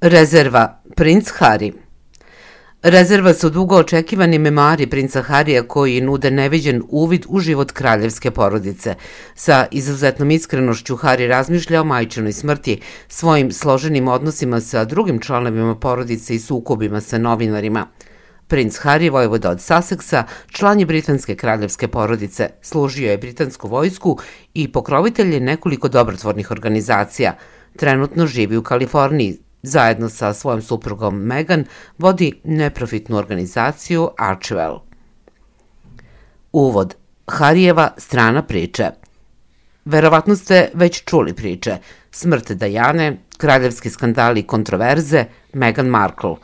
Rezerva Princ Harry Rezerva su dugo očekivani memari princa Harija koji nude neviđen uvid u život kraljevske porodice. Sa izuzetnom iskrenošću Hari razmišlja o majčinoj smrti, svojim složenim odnosima sa drugim članovima porodice i sukobima sa novinarima. Princ Harry, vojvoda od Susseksa, član je britanske kraljevske porodice, služio je britansku vojsku i pokrovitelj je nekoliko dobrotvornih organizacija. Trenutno živi u Kaliforniji, zajedno sa svojom suprugom Megan vodi neprofitnu organizaciju Archwell. Uvod. Harijeva strana priče. Verovatno ste već čuli priče. Smrt Dajane, kraljevski skandali i kontroverze, Meghan Markle.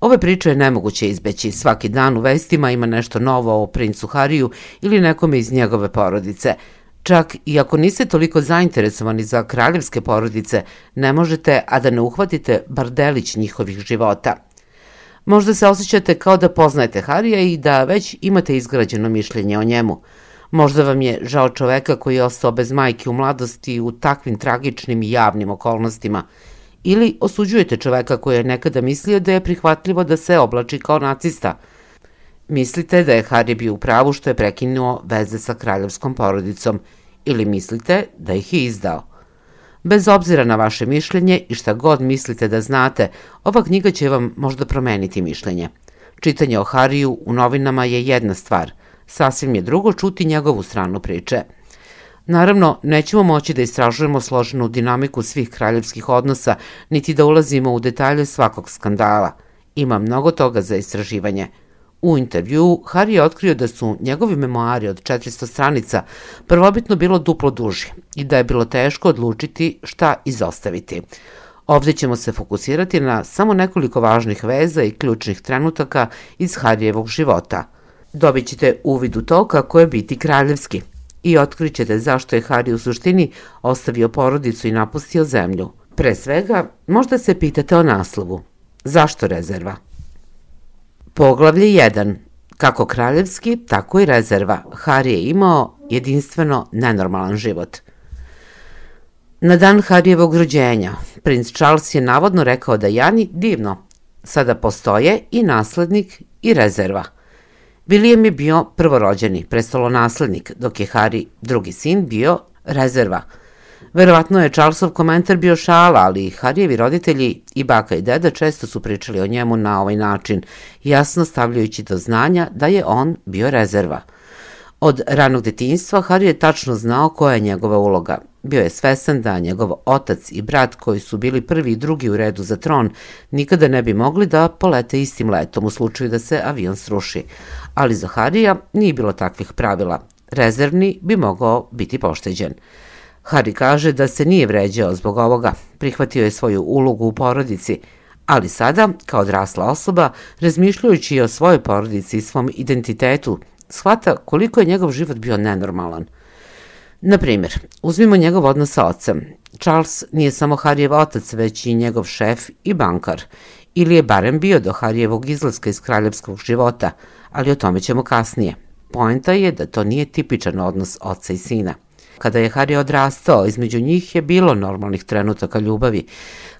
Ove priče je nemoguće izbeći. Svaki dan u vestima ima nešto novo o princu Hariju ili nekome iz njegove porodice – Čak i ako niste toliko zainteresovani za kraljevske porodice, ne možete, a da ne uhvatite bar delić njihovih života. Možda se osjećate kao da poznajete Harija i da već imate izgrađeno mišljenje o njemu. Možda vam je žao čoveka koji je ostao bez majke u mladosti u takvim tragičnim i javnim okolnostima. Ili osuđujete čoveka koji je nekada mislio da je prihvatljivo da se oblači kao nacista – Mislite da je Harry bio u pravu što je prekinuo veze sa kraljevskom porodicom ili mislite da ih je izdao? Bez obzira na vaše mišljenje i šta god mislite da znate, ova knjiga će vam možda promeniti mišljenje. Čitanje o Hariju u novinama je jedna stvar, sasvim je drugo čuti njegovu stranu priče. Naravno, nećemo moći da istražujemo složenu dinamiku svih kraljevskih odnosa, niti da ulazimo u detalje svakog skandala. Ima mnogo toga za istraživanje – U intervju Harry je otkrio da su njegovi memoari od 400 stranica prvobitno bilo duplo duži i da je bilo teško odlučiti šta izostaviti. Ovde ćemo se fokusirati na samo nekoliko važnih veza i ključnih trenutaka iz Harijevog života. Dobit ćete uvid u to kako je biti kraljevski i otkrićete zašto je Harry u suštini ostavio porodicu i napustio zemlju. Pre svega, možda se pitate o naslovu. Zašto rezerva? Poglavlje 1. Kako kraljevski, tako i rezerva. Harry je imao jedinstveno nenormalan život. Na dan Harijevog rođenja, princ Charles je navodno rekao da Jani divno. Sada postoje i naslednik i rezerva. William je bio prvorođeni, prestolonaslednik, dok je Harry, drugi sin, bio rezerva – Verovatno je Charlesov komentar bio šala, ali Harijevi roditelji i baka i deda često su pričali o njemu na ovaj način, jasno stavljajući do znanja da je on bio rezerva. Od ranog detinjstva Harry je tačno znao koja je njegova uloga. Bio je svesan da njegov otac i brat koji su bili prvi i drugi u redu za tron nikada ne bi mogli da polete istim letom u slučaju da se avion sruši. Ali za Harija nije bilo takvih pravila. Rezervni bi mogao biti pošteđen. Hari kaže da se nije vređao zbog ovoga, prihvatio je svoju ulogu u porodici, ali sada, kao odrasla osoba, razmišljajući o svojoj porodici i svom identitetu, shvata koliko je njegov život bio nenormalan. Na primjer, uzmimo njegov odnos sa ocem. Charles nije samo Harijev otac, već i njegov šef i bankar. Ili je barem bio do Harijevog izlaska iz kraljevskog života, ali o tome ćemo kasnije. Poenta je da to nije tipičan odnos oca i sina. Kada je Hari odrastao, između njih je bilo normalnih trenutaka ljubavi.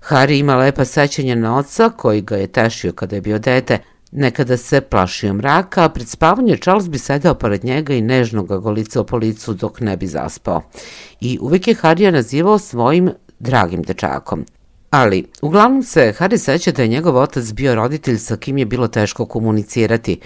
Hari ima lepa sećanja na oca koji ga je tešio kada je bio dete. Nekada se plašio mraka, a pred spavanje Charles bi sedeo pored njega i nežno ga golicao po licu dok ne bi zaspao. I uvek je Harija nazivao svojim dragim dečakom. Ali, uglavnom se Harry seća da je njegov otac bio roditelj sa kim je bilo teško komunicirati.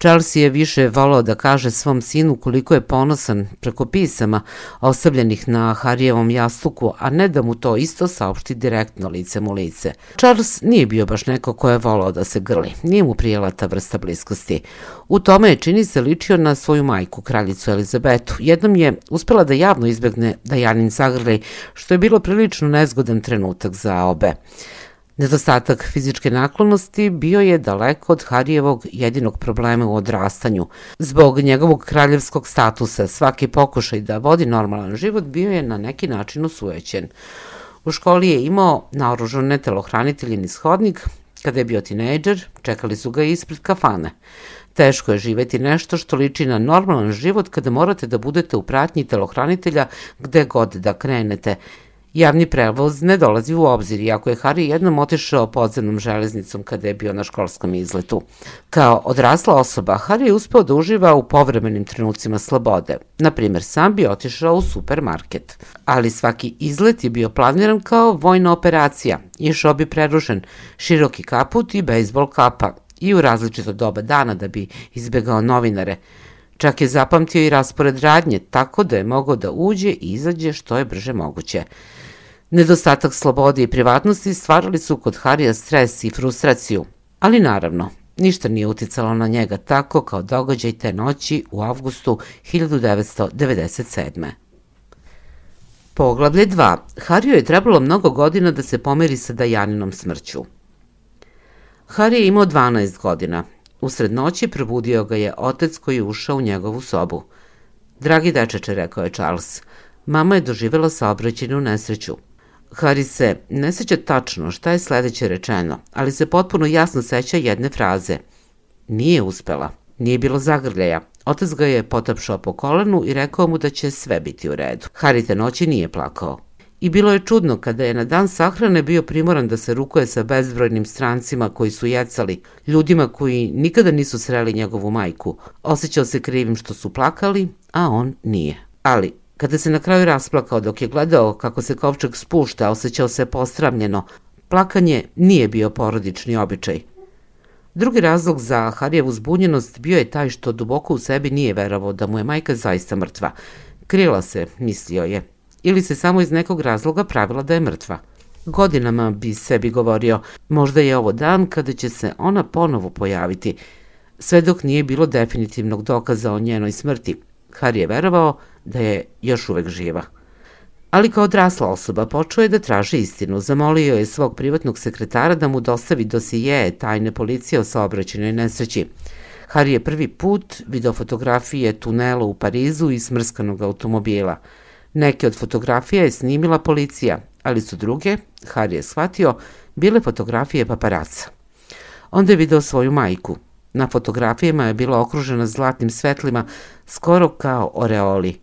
Chelsea je više volao da kaže svom sinu koliko je ponosan preko pisama ostavljenih na Harijevom jastuku, a ne da mu to isto saopšti direktno lice mu lice. Charles nije bio baš neko ko je volao da se grli, nije mu prijela ta vrsta bliskosti. U tome je čini se ličio na svoju majku, kraljicu Elizabetu. Jednom je uspela da javno izbegne da Janin zagrli, što je bilo prilično nezgodan trenutak za obe. Nedostatak fizičke naklonosti bio je daleko od Harijevog jedinog problema u odrastanju. Zbog njegovog kraljevskog statusa, svaki pokušaj da vodi normalan život bio je na neki način usujećen. U školi je imao naoružane telohranitelj i nishodnik, kada je bio tinejdžer, čekali su ga ispred kafane. Teško je živeti nešto što liči na normalan život kada morate da budete u pratnji telohranitelja gde god da krenete Javni prevoz ne dolazi u obzir, iako je Harry jednom otišao podzemnom železnicom kada je bio na školskom izletu. Kao odrasla osoba, Harry je uspeo da uživa u povremenim trenucima slobode. Naprimer, sam bi otišao u supermarket. Ali svaki izlet je bio planiran kao vojna operacija. Išao bi prerušen, široki kaput i bejsbol kapa i u različito doba dana da bi izbegao novinare. Čak je zapamtio i raspored radnje, tako da je mogao da uđe i izađe što je brže moguće. Nedostatak slobode i privatnosti stvarali su kod Harija stres i frustraciju, ali naravno, ništa nije uticalo na njega tako kao događaj te noći u avgustu 1997. Poglavlje 2. Hariju je trebalo mnogo godina da se pomeri sa Dajaninom smrću. Harry je imao 12 godina. Usred noći probudio ga je otac koji ušao u njegovu sobu. Dragi dečeče, rekao je Charles, mama je doživjela saobraćenu nesreću. Harry se ne seća tačno šta je sledeće rečeno, ali se potpuno jasno seća jedne fraze. Nije uspela, nije bilo zagrljaja. Otac ga je potapšao po kolenu i rekao mu da će sve biti u redu. Harry te noći nije plakao. I bilo je čudno kada je na dan sahrane bio primoran da se rukuje sa bezbrojnim strancima koji su jecali, ljudima koji nikada nisu sreli njegovu majku. Osećao se krivim što su plakali, a on nije. Ali, kada se na kraju rasplakao dok je gledao kako se kovčeg spušta, osjećao se postravljeno, plakanje nije bio porodični običaj. Drugi razlog za Harijevu zbunjenost bio je taj što duboko u sebi nije verovao da mu je majka zaista mrtva. Krila se, mislio je, ili se samo iz nekog razloga pravila da je mrtva. Godinama bi sebi govorio, možda je ovo dan kada će se ona ponovo pojaviti, sve dok nije bilo definitivnog dokaza o njenoj smrti. Harry je verovao da je još uvek živa. Ali kao odrasla osoba počeo je da traži istinu. Zamolio je svog privatnog sekretara da mu dostavi dosije tajne policije o saobraćenoj nesreći. Harry je prvi put video fotografije tunela u Parizu i smrskanog automobila – Neke od fotografija je snimila policija, ali su druge, Harry je shvatio, bile fotografije paparaca. Onda je video svoju majku. Na fotografijama je bila okružena zlatnim svetlima, skoro kao oreoli.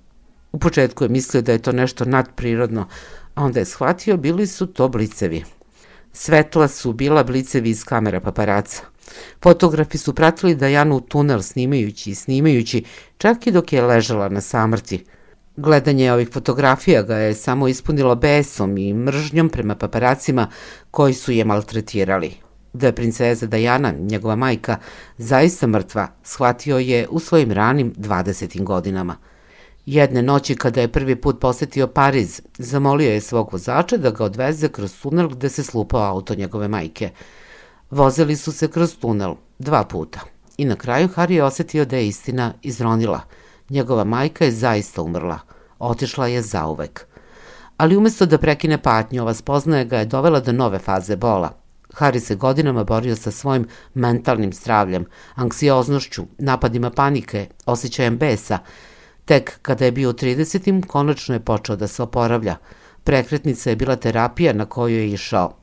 U početku je mislio da je to nešto nadprirodno, a onda je shvatio bili su to blicevi. Svetla su bila blicevi iz kamera paparaca. Fotografi su pratili Dajanu u tunel snimajući i snimajući, čak i dok je ležala na samrti – Gledanje ovih fotografija ga je samo ispunilo besom i mržnjom prema paparacima koji su je maltretirali. Da je princeza Dajana, njegova majka, zaista mrtva, shvatio je u svojim ranim 20. godinama. Jedne noći kada je prvi put posetio Pariz, zamolio je svog vozača da ga odveze kroz tunel gde se slupao auto njegove majke. Vozili su se kroz tunel dva puta i na kraju Harry je osetio da je istina izronila – Njegova majka je zaista umrla. Otišla je zauvek. Ali umesto da prekine patnju, ova spoznaja ga je dovela do nove faze bola. Harry se godinama borio sa svojim mentalnim zdravljem, anksioznošću, napadima panike, osjećajem besa. Tek kada je bio u 30. konačno je počeo da se oporavlja. Prekretnica je bila terapija na koju je išao.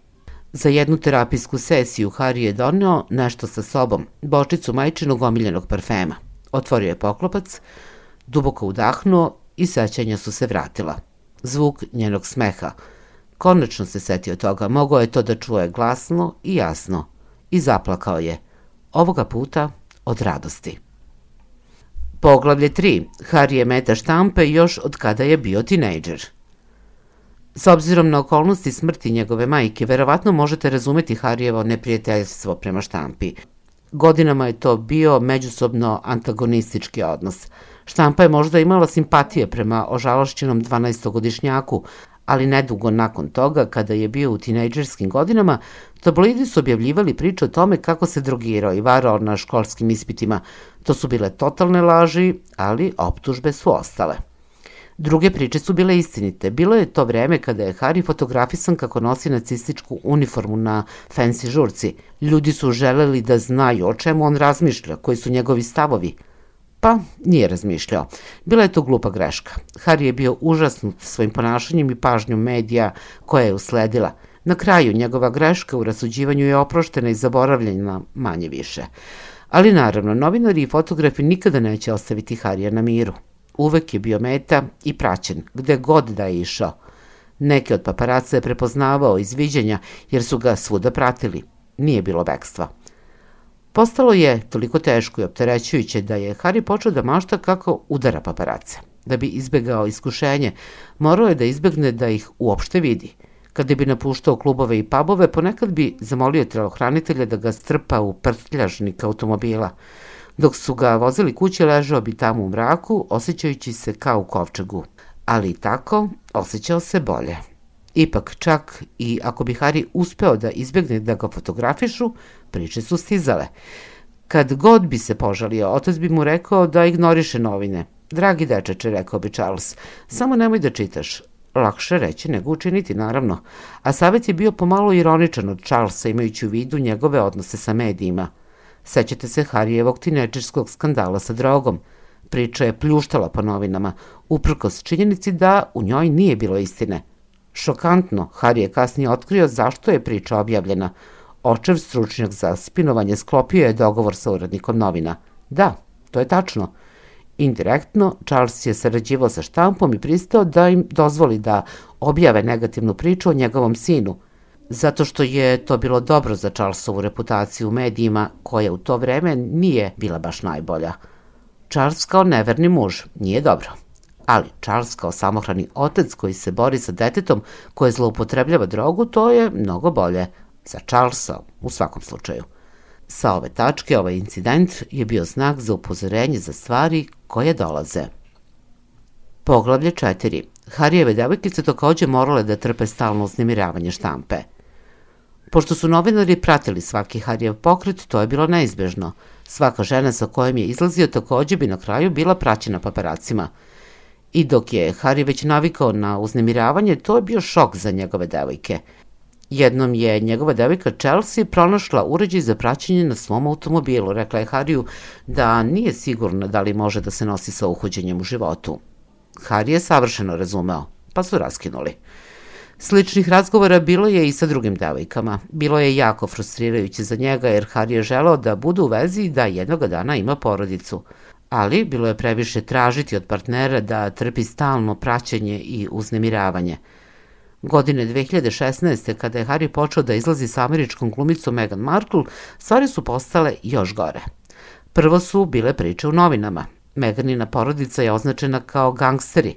Za jednu terapijsku sesiju Harry je donio nešto sa sobom, bočicu majčinog omiljenog parfema. Otvorio je poklopac, Duboko udahnuo i sećanja su se vratila. Zvuk njenog smeha. Konačno se setio toga, mogao je to da čuje glasno i jasno. I zaplakao je. Ovoga puta od radosti. Poglavlje 3. Harry je meta štampe još od kada je bio tinejdžer. S obzirom na okolnosti smrti njegove majke, verovatno možete razumeti Harijevo neprijateljstvo prema štampi. Godinama je to bio međusobno antagonistički odnos. Štampa je možda imala simpatije prema ožalošćenom 12-godišnjaku, ali nedugo nakon toga, kada je bio u tinejdžerskim godinama, tabloidi su objavljivali priče o tome kako se drogirao i varao na školskim ispitima. To su bile totalne laži, ali optužbe su ostale. Druge priče su bile istinite. Bilo je to vreme kada je Harry fotografisan kako nosi nacističku uniformu na fancy žurci. Ljudi su želeli da znaju o čemu on razmišlja, koji su njegovi stavovi. Pa, nije razmišljao. Bila je to glupa greška. Harry je bio užasnut svojim ponašanjem i pažnjom medija koja je usledila. Na kraju, njegova greška u rasuđivanju je oproštena i zaboravljena manje više. Ali naravno, novinari i fotografi nikada neće ostaviti Harija na miru. Uvek je bio meta i praćen, gde god da je išao. Neki od paparaca je prepoznavao iz viđenja jer su ga svuda pratili. Nije bilo bekstva. Postalo je toliko teško i opterećujuće da je Harry počeo da mašta kako udara paparace. Da bi izbegao iskušenje, morao je da izbegne da ih uopšte vidi. Kada bi napuštao klubove i pubove, ponekad bi zamolio telohranitelja da ga strpa u prtljažnik automobila. Dok su ga vozili kući, ležao bi tamo u mraku, osjećajući se kao u kovčegu. Ali i tako, osjećao se bolje. Ipak, čak i ako bi Harry uspeo da izbjegne da ga fotografišu, priče su stizale. Kad god bi se požalio, otac bi mu rekao da ignoriše novine. Dragi dečeče, rekao bi Charles, samo nemoj da čitaš. Lakše reći nego učiniti, naravno. A savjet je bio pomalo ironičan od Charlesa, imajući u vidu njegove odnose sa medijima. Sećate se Harijevog tinečerskog skandala sa drogom. Priča je pljuštala po novinama, uprkos činjenici da u njoj nije bilo istine. Šokantno, Harry je kasnije otkrio zašto je priča objavljena. Očev stručnjak za spinovanje sklopio je dogovor sa urednikom novina. Da, to je tačno. Indirektno, Charles je sarađivao sa štampom i pristao da im dozvoli da objave negativnu priču o njegovom sinu, zato što je to bilo dobro za Charlesovu reputaciju u medijima, koja u to vreme nije bila baš najbolja. Charles kao neverni muž nije dobro ali Charles kao samohrani otac koji se bori sa detetom koje zloupotrebljava drogu, to je mnogo bolje za Charlesa u svakom slučaju. Sa ove tačke ovaj incident je bio znak za upozorenje za stvari koje dolaze. Poglavlje 4. Harijeve devojkice takođe morale da trpe stalno uznemiravanje štampe. Pošto su novinari pratili svaki Harijev pokret, to je bilo neizbežno. Svaka žena sa kojom je izlazio takođe bi na kraju bila praćena paparacima – I dok je Harry već navikao na uznemiravanje, to je bio šok za njegove devojke. Jednom je njegova devojka Chelsea pronašla uređaj za praćenje na svom automobilu. Rekla je Harryu da nije sigurna da li može da se nosi sa uhođenjem u životu. Harry je savršeno razumeo, pa su raskinuli. Sličnih razgovora bilo je i sa drugim devojkama. Bilo je jako frustrirajuće za njega jer Harry je želeo da bude u vezi i da jednoga dana ima porodicu ali bilo je previše tražiti od partnera da trpi stalno praćenje i uznemiravanje. Godine 2016. kada je Harry počeo da izlazi sa američkom glumicom Meghan Markle, stvari su postale još gore. Prvo su bile priče u novinama. Meganina porodica je označena kao gangsteri.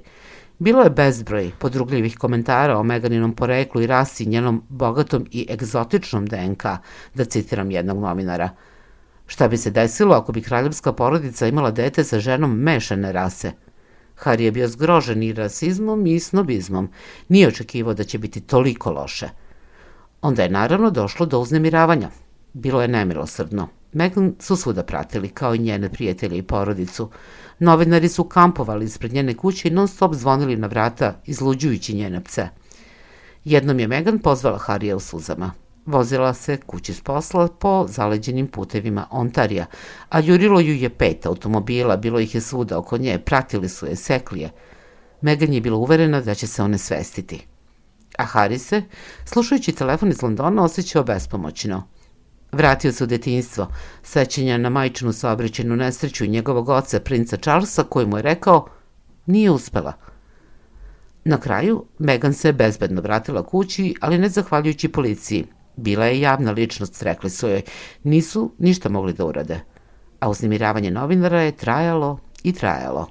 Bilo je bezbroj podrugljivih komentara o Meganinom poreklu i rasi, njenom bogatom i egzotičnom DNK, da citiram jednog novinara – Šta bi se desilo ako bi kraljevska porodica imala dete sa ženom mešane rase? Harry je bio zgrožen i rasizmom i snobizmom. Nije očekivao da će biti toliko loše. Onda je naravno došlo do uznemiravanja. Bilo je nemilosrdno. Megan su svuda pratili, kao i njene prijatelje i porodicu. Novinari su kampovali ispred njene kuće i non stop zvonili na vrata, izluđujući njene pce. Jednom je Megan pozvala Harija u suzama. Vozila se kući s posla po zaleđenim putevima Ontarija, a jurilo ju je pet automobila, bilo ih je svuda oko nje, pratili su je, sekli je. Megan je bila uverena da će se one svestiti. A Harry se, slušajući telefon iz Londona, osjećao bespomoćno. Vratio se u detinjstvo, sećenja na majčinu saobraćenu nesreću njegovog oca, princa Charlesa, koji mu je rekao, nije uspela. Na kraju, Megan se bezbedno vratila kući, ali ne zahvaljujući policiji, Bila je javna ličnost, rekli su joj. Nisu ništa mogli da urade. A uznimiravanje novinara je trajalo i trajalo.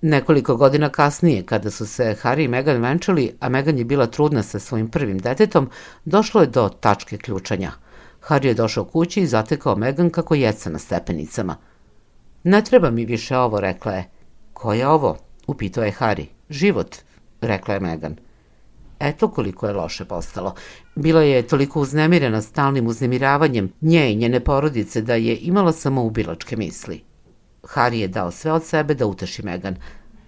Nekoliko godina kasnije, kada su se Harry i Meghan venčali, a Meghan je bila trudna sa svojim prvim detetom, došlo je do tačke ključanja. Harry je došao kući i zatekao Meghan kako jeca na stepenicama. Ne treba mi više ovo, rekla je. Ko je ovo? Upitao je Harry. Život, rekla je Meghan. Eto koliko je loše postalo. Bila je toliko uznemirena stalnim uznemiravanjem nje i njene porodice da je imala samo ubilačke misli. Harry je dao sve od sebe da uteši Megan.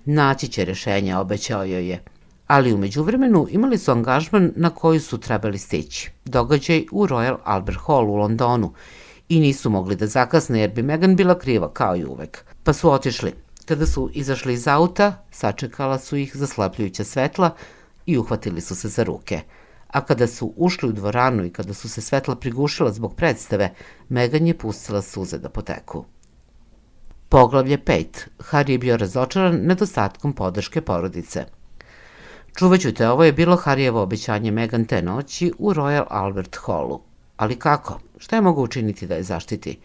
Naći će rešenja, obećao joj je. Ali umeđu vremenu imali su angažman na koji su trebali stići. Događaj u Royal Albert Hall u Londonu i nisu mogli da zakasne jer bi Megan bila kriva kao i uvek. Pa su otišli. Kada su izašli iz auta, sačekala su ih zaslepljujuća svetla, i uhvatili su se za ruke. A kada su ušli u dvoranu i kada su se svetla prigušila zbog predstave, Megan je pustila suze da poteku. Poglavlje 5. Harry je bio razočaran nedostatkom podrške porodice. Čuvaću te, ovo je bilo Harijevo obećanje Megan te noći u Royal Albert Hallu. Ali kako? Šta je mogu učiniti da je zaštiti?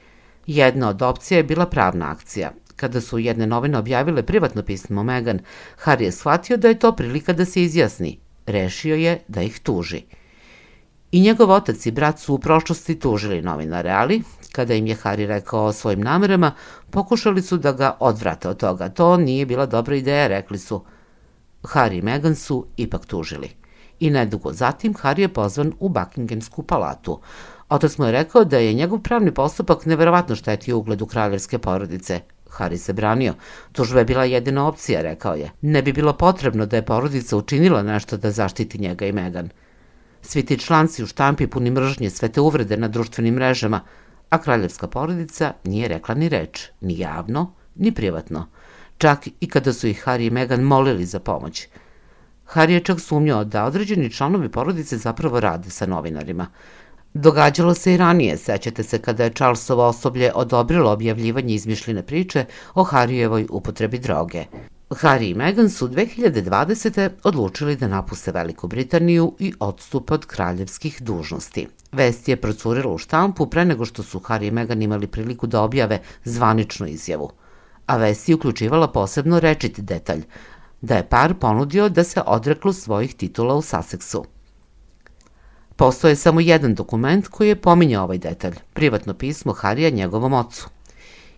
Jedna od opcija je bila pravna akcija. Kada su jedne novine objavile privatno pismo Megan, Harry je shvatio da je to prilika da se izjasni. Rešio je da ih tuži. I njegov otac i brat su u prošlosti tužili novinare, ali kada im je Harry rekao o svojim namerama, pokušali su da ga odvrate od toga. To nije bila dobra ideja, rekli su. Harry i Meghan su ipak tužili. I nedugo zatim Harry je pozvan u Buckinghamsku palatu. Otac mu je rekao da je njegov pravni postupak neverovatno štetio ugledu kraljevske porodice. Harry se branio. Tužba je bila jedina opcija, rekao je. Ne bi bilo potrebno da je porodica učinila nešto da zaštiti njega i Meghan. Svi ti članci u štampi puni mržnje, sve te uvrede na društvenim mrežama, a kraljevska porodica nije rekla ni reč, ni javno, ni privatno, čak i kada su ih Harry i Meghan molili za pomoć. Harry je čak sumnjao da određeni članovi porodice zapravo rade sa novinarima. Događalo se i ranije, sećate se kada je Charlesovo osoblje odobrilo objavljivanje izmišljene priče o Harijevoj upotrebi droge. Harry i Meghan su 2020. odlučili da napuste Veliku Britaniju i odstupe od kraljevskih dužnosti. Vest je procurila u štampu pre nego što su Harry i Meghan imali priliku da objave zvaničnu izjavu. A vest je uključivala posebno rečit detalj, da je par ponudio da se odreklu svojih titula u Sussexu. Postoje samo jedan dokument koji je pominjao ovaj detalj, privatno pismo Harija njegovom ocu.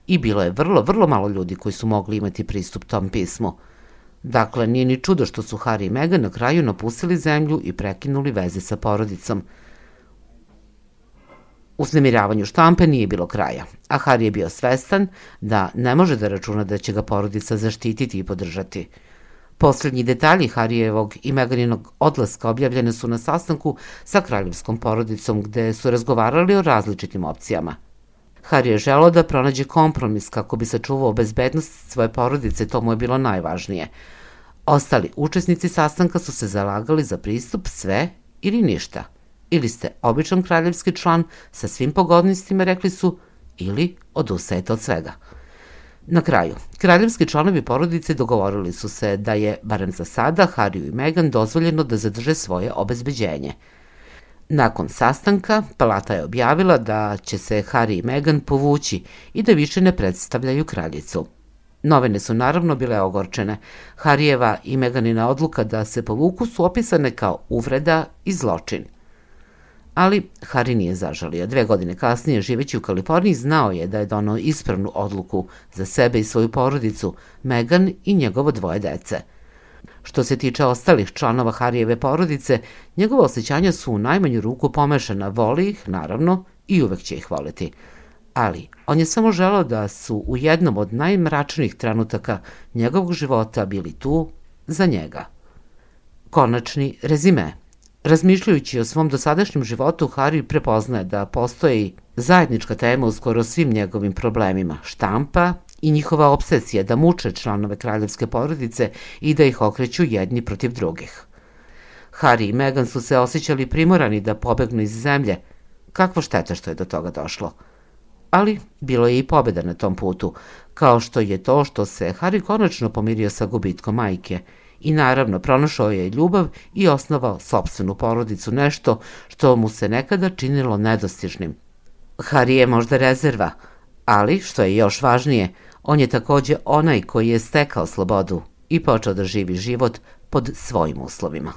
I bilo je vrlo, vrlo malo ljudi koji su mogli imati pristup tom pismu. Dakle, nije ni čudo što su Harry i Meghan na kraju napustili zemlju i prekinuli veze sa porodicom. Uznemiravanju štampe nije bilo kraja, a Harry je bio svestan da ne može da računa da će ga porodica zaštititi i podržati. Poslednji detalji Harijevog i Meganinog odlaska objavljene su na sastanku sa kraljevskom porodicom gde su razgovarali o različitim opcijama. Harry je želao da pronađe kompromis kako bi sačuvao bezbednost svoje porodice, to mu je bilo najvažnije. Ostali učesnici sastanka su se zalagali za pristup sve ili ništa. Ili ste običan kraljevski član sa svim pogodnostima, rekli su, ili odustajete od svega. Na kraju, kraljevski članovi porodice dogovorili su se da je, barem za sada, Hariju i Meghan dozvoljeno da zadrže svoje obezbeđenje. Nakon sastanka, palata je objavila da će se Harry i Meghan povući i da više ne predstavljaju kraljicu. Novine su naravno bile ogorčene. Harijeva i Meganina odluka da se povuku su opisane kao uvreda i zločin. Ali Harry nije zažalio. Dve godine kasnije, živeći u Kaliforniji, znao je da je donao ispravnu odluku za sebe i svoju porodicu, Megan i njegovo dvoje dece. Što se tiče ostalih članova Harijeve porodice, njegova osjećanja su u najmanju ruku pomešana, voli ih, naravno, i uvek će ih voliti. Ali, on je samo želao da su u jednom od najmračnijih trenutaka njegovog života bili tu za njega. Konačni rezime – Razmišljajući o svom dosadašnjem životu, Harry prepoznaje da postoji zajednička tema u skoro svim njegovim problemima, štampa i njihova obsesija da muče članove kraljevske porodice i da ih okreću jedni protiv drugih. Harry i Meghan su se osjećali primorani da pobegnu iz zemlje. Kakva šteta što je do toga došlo. Ali bilo je i pobeda na tom putu, kao što je to što se Harry konačno pomirio sa gubitkom majke – i naravno pronašao je ljubav i osnovao sobstvenu porodicu, nešto što mu se nekada činilo nedostižnim. Harry je možda rezerva, ali, što je još važnije, on je takođe onaj koji je stekao slobodu i počeo da živi život pod svojim uslovima.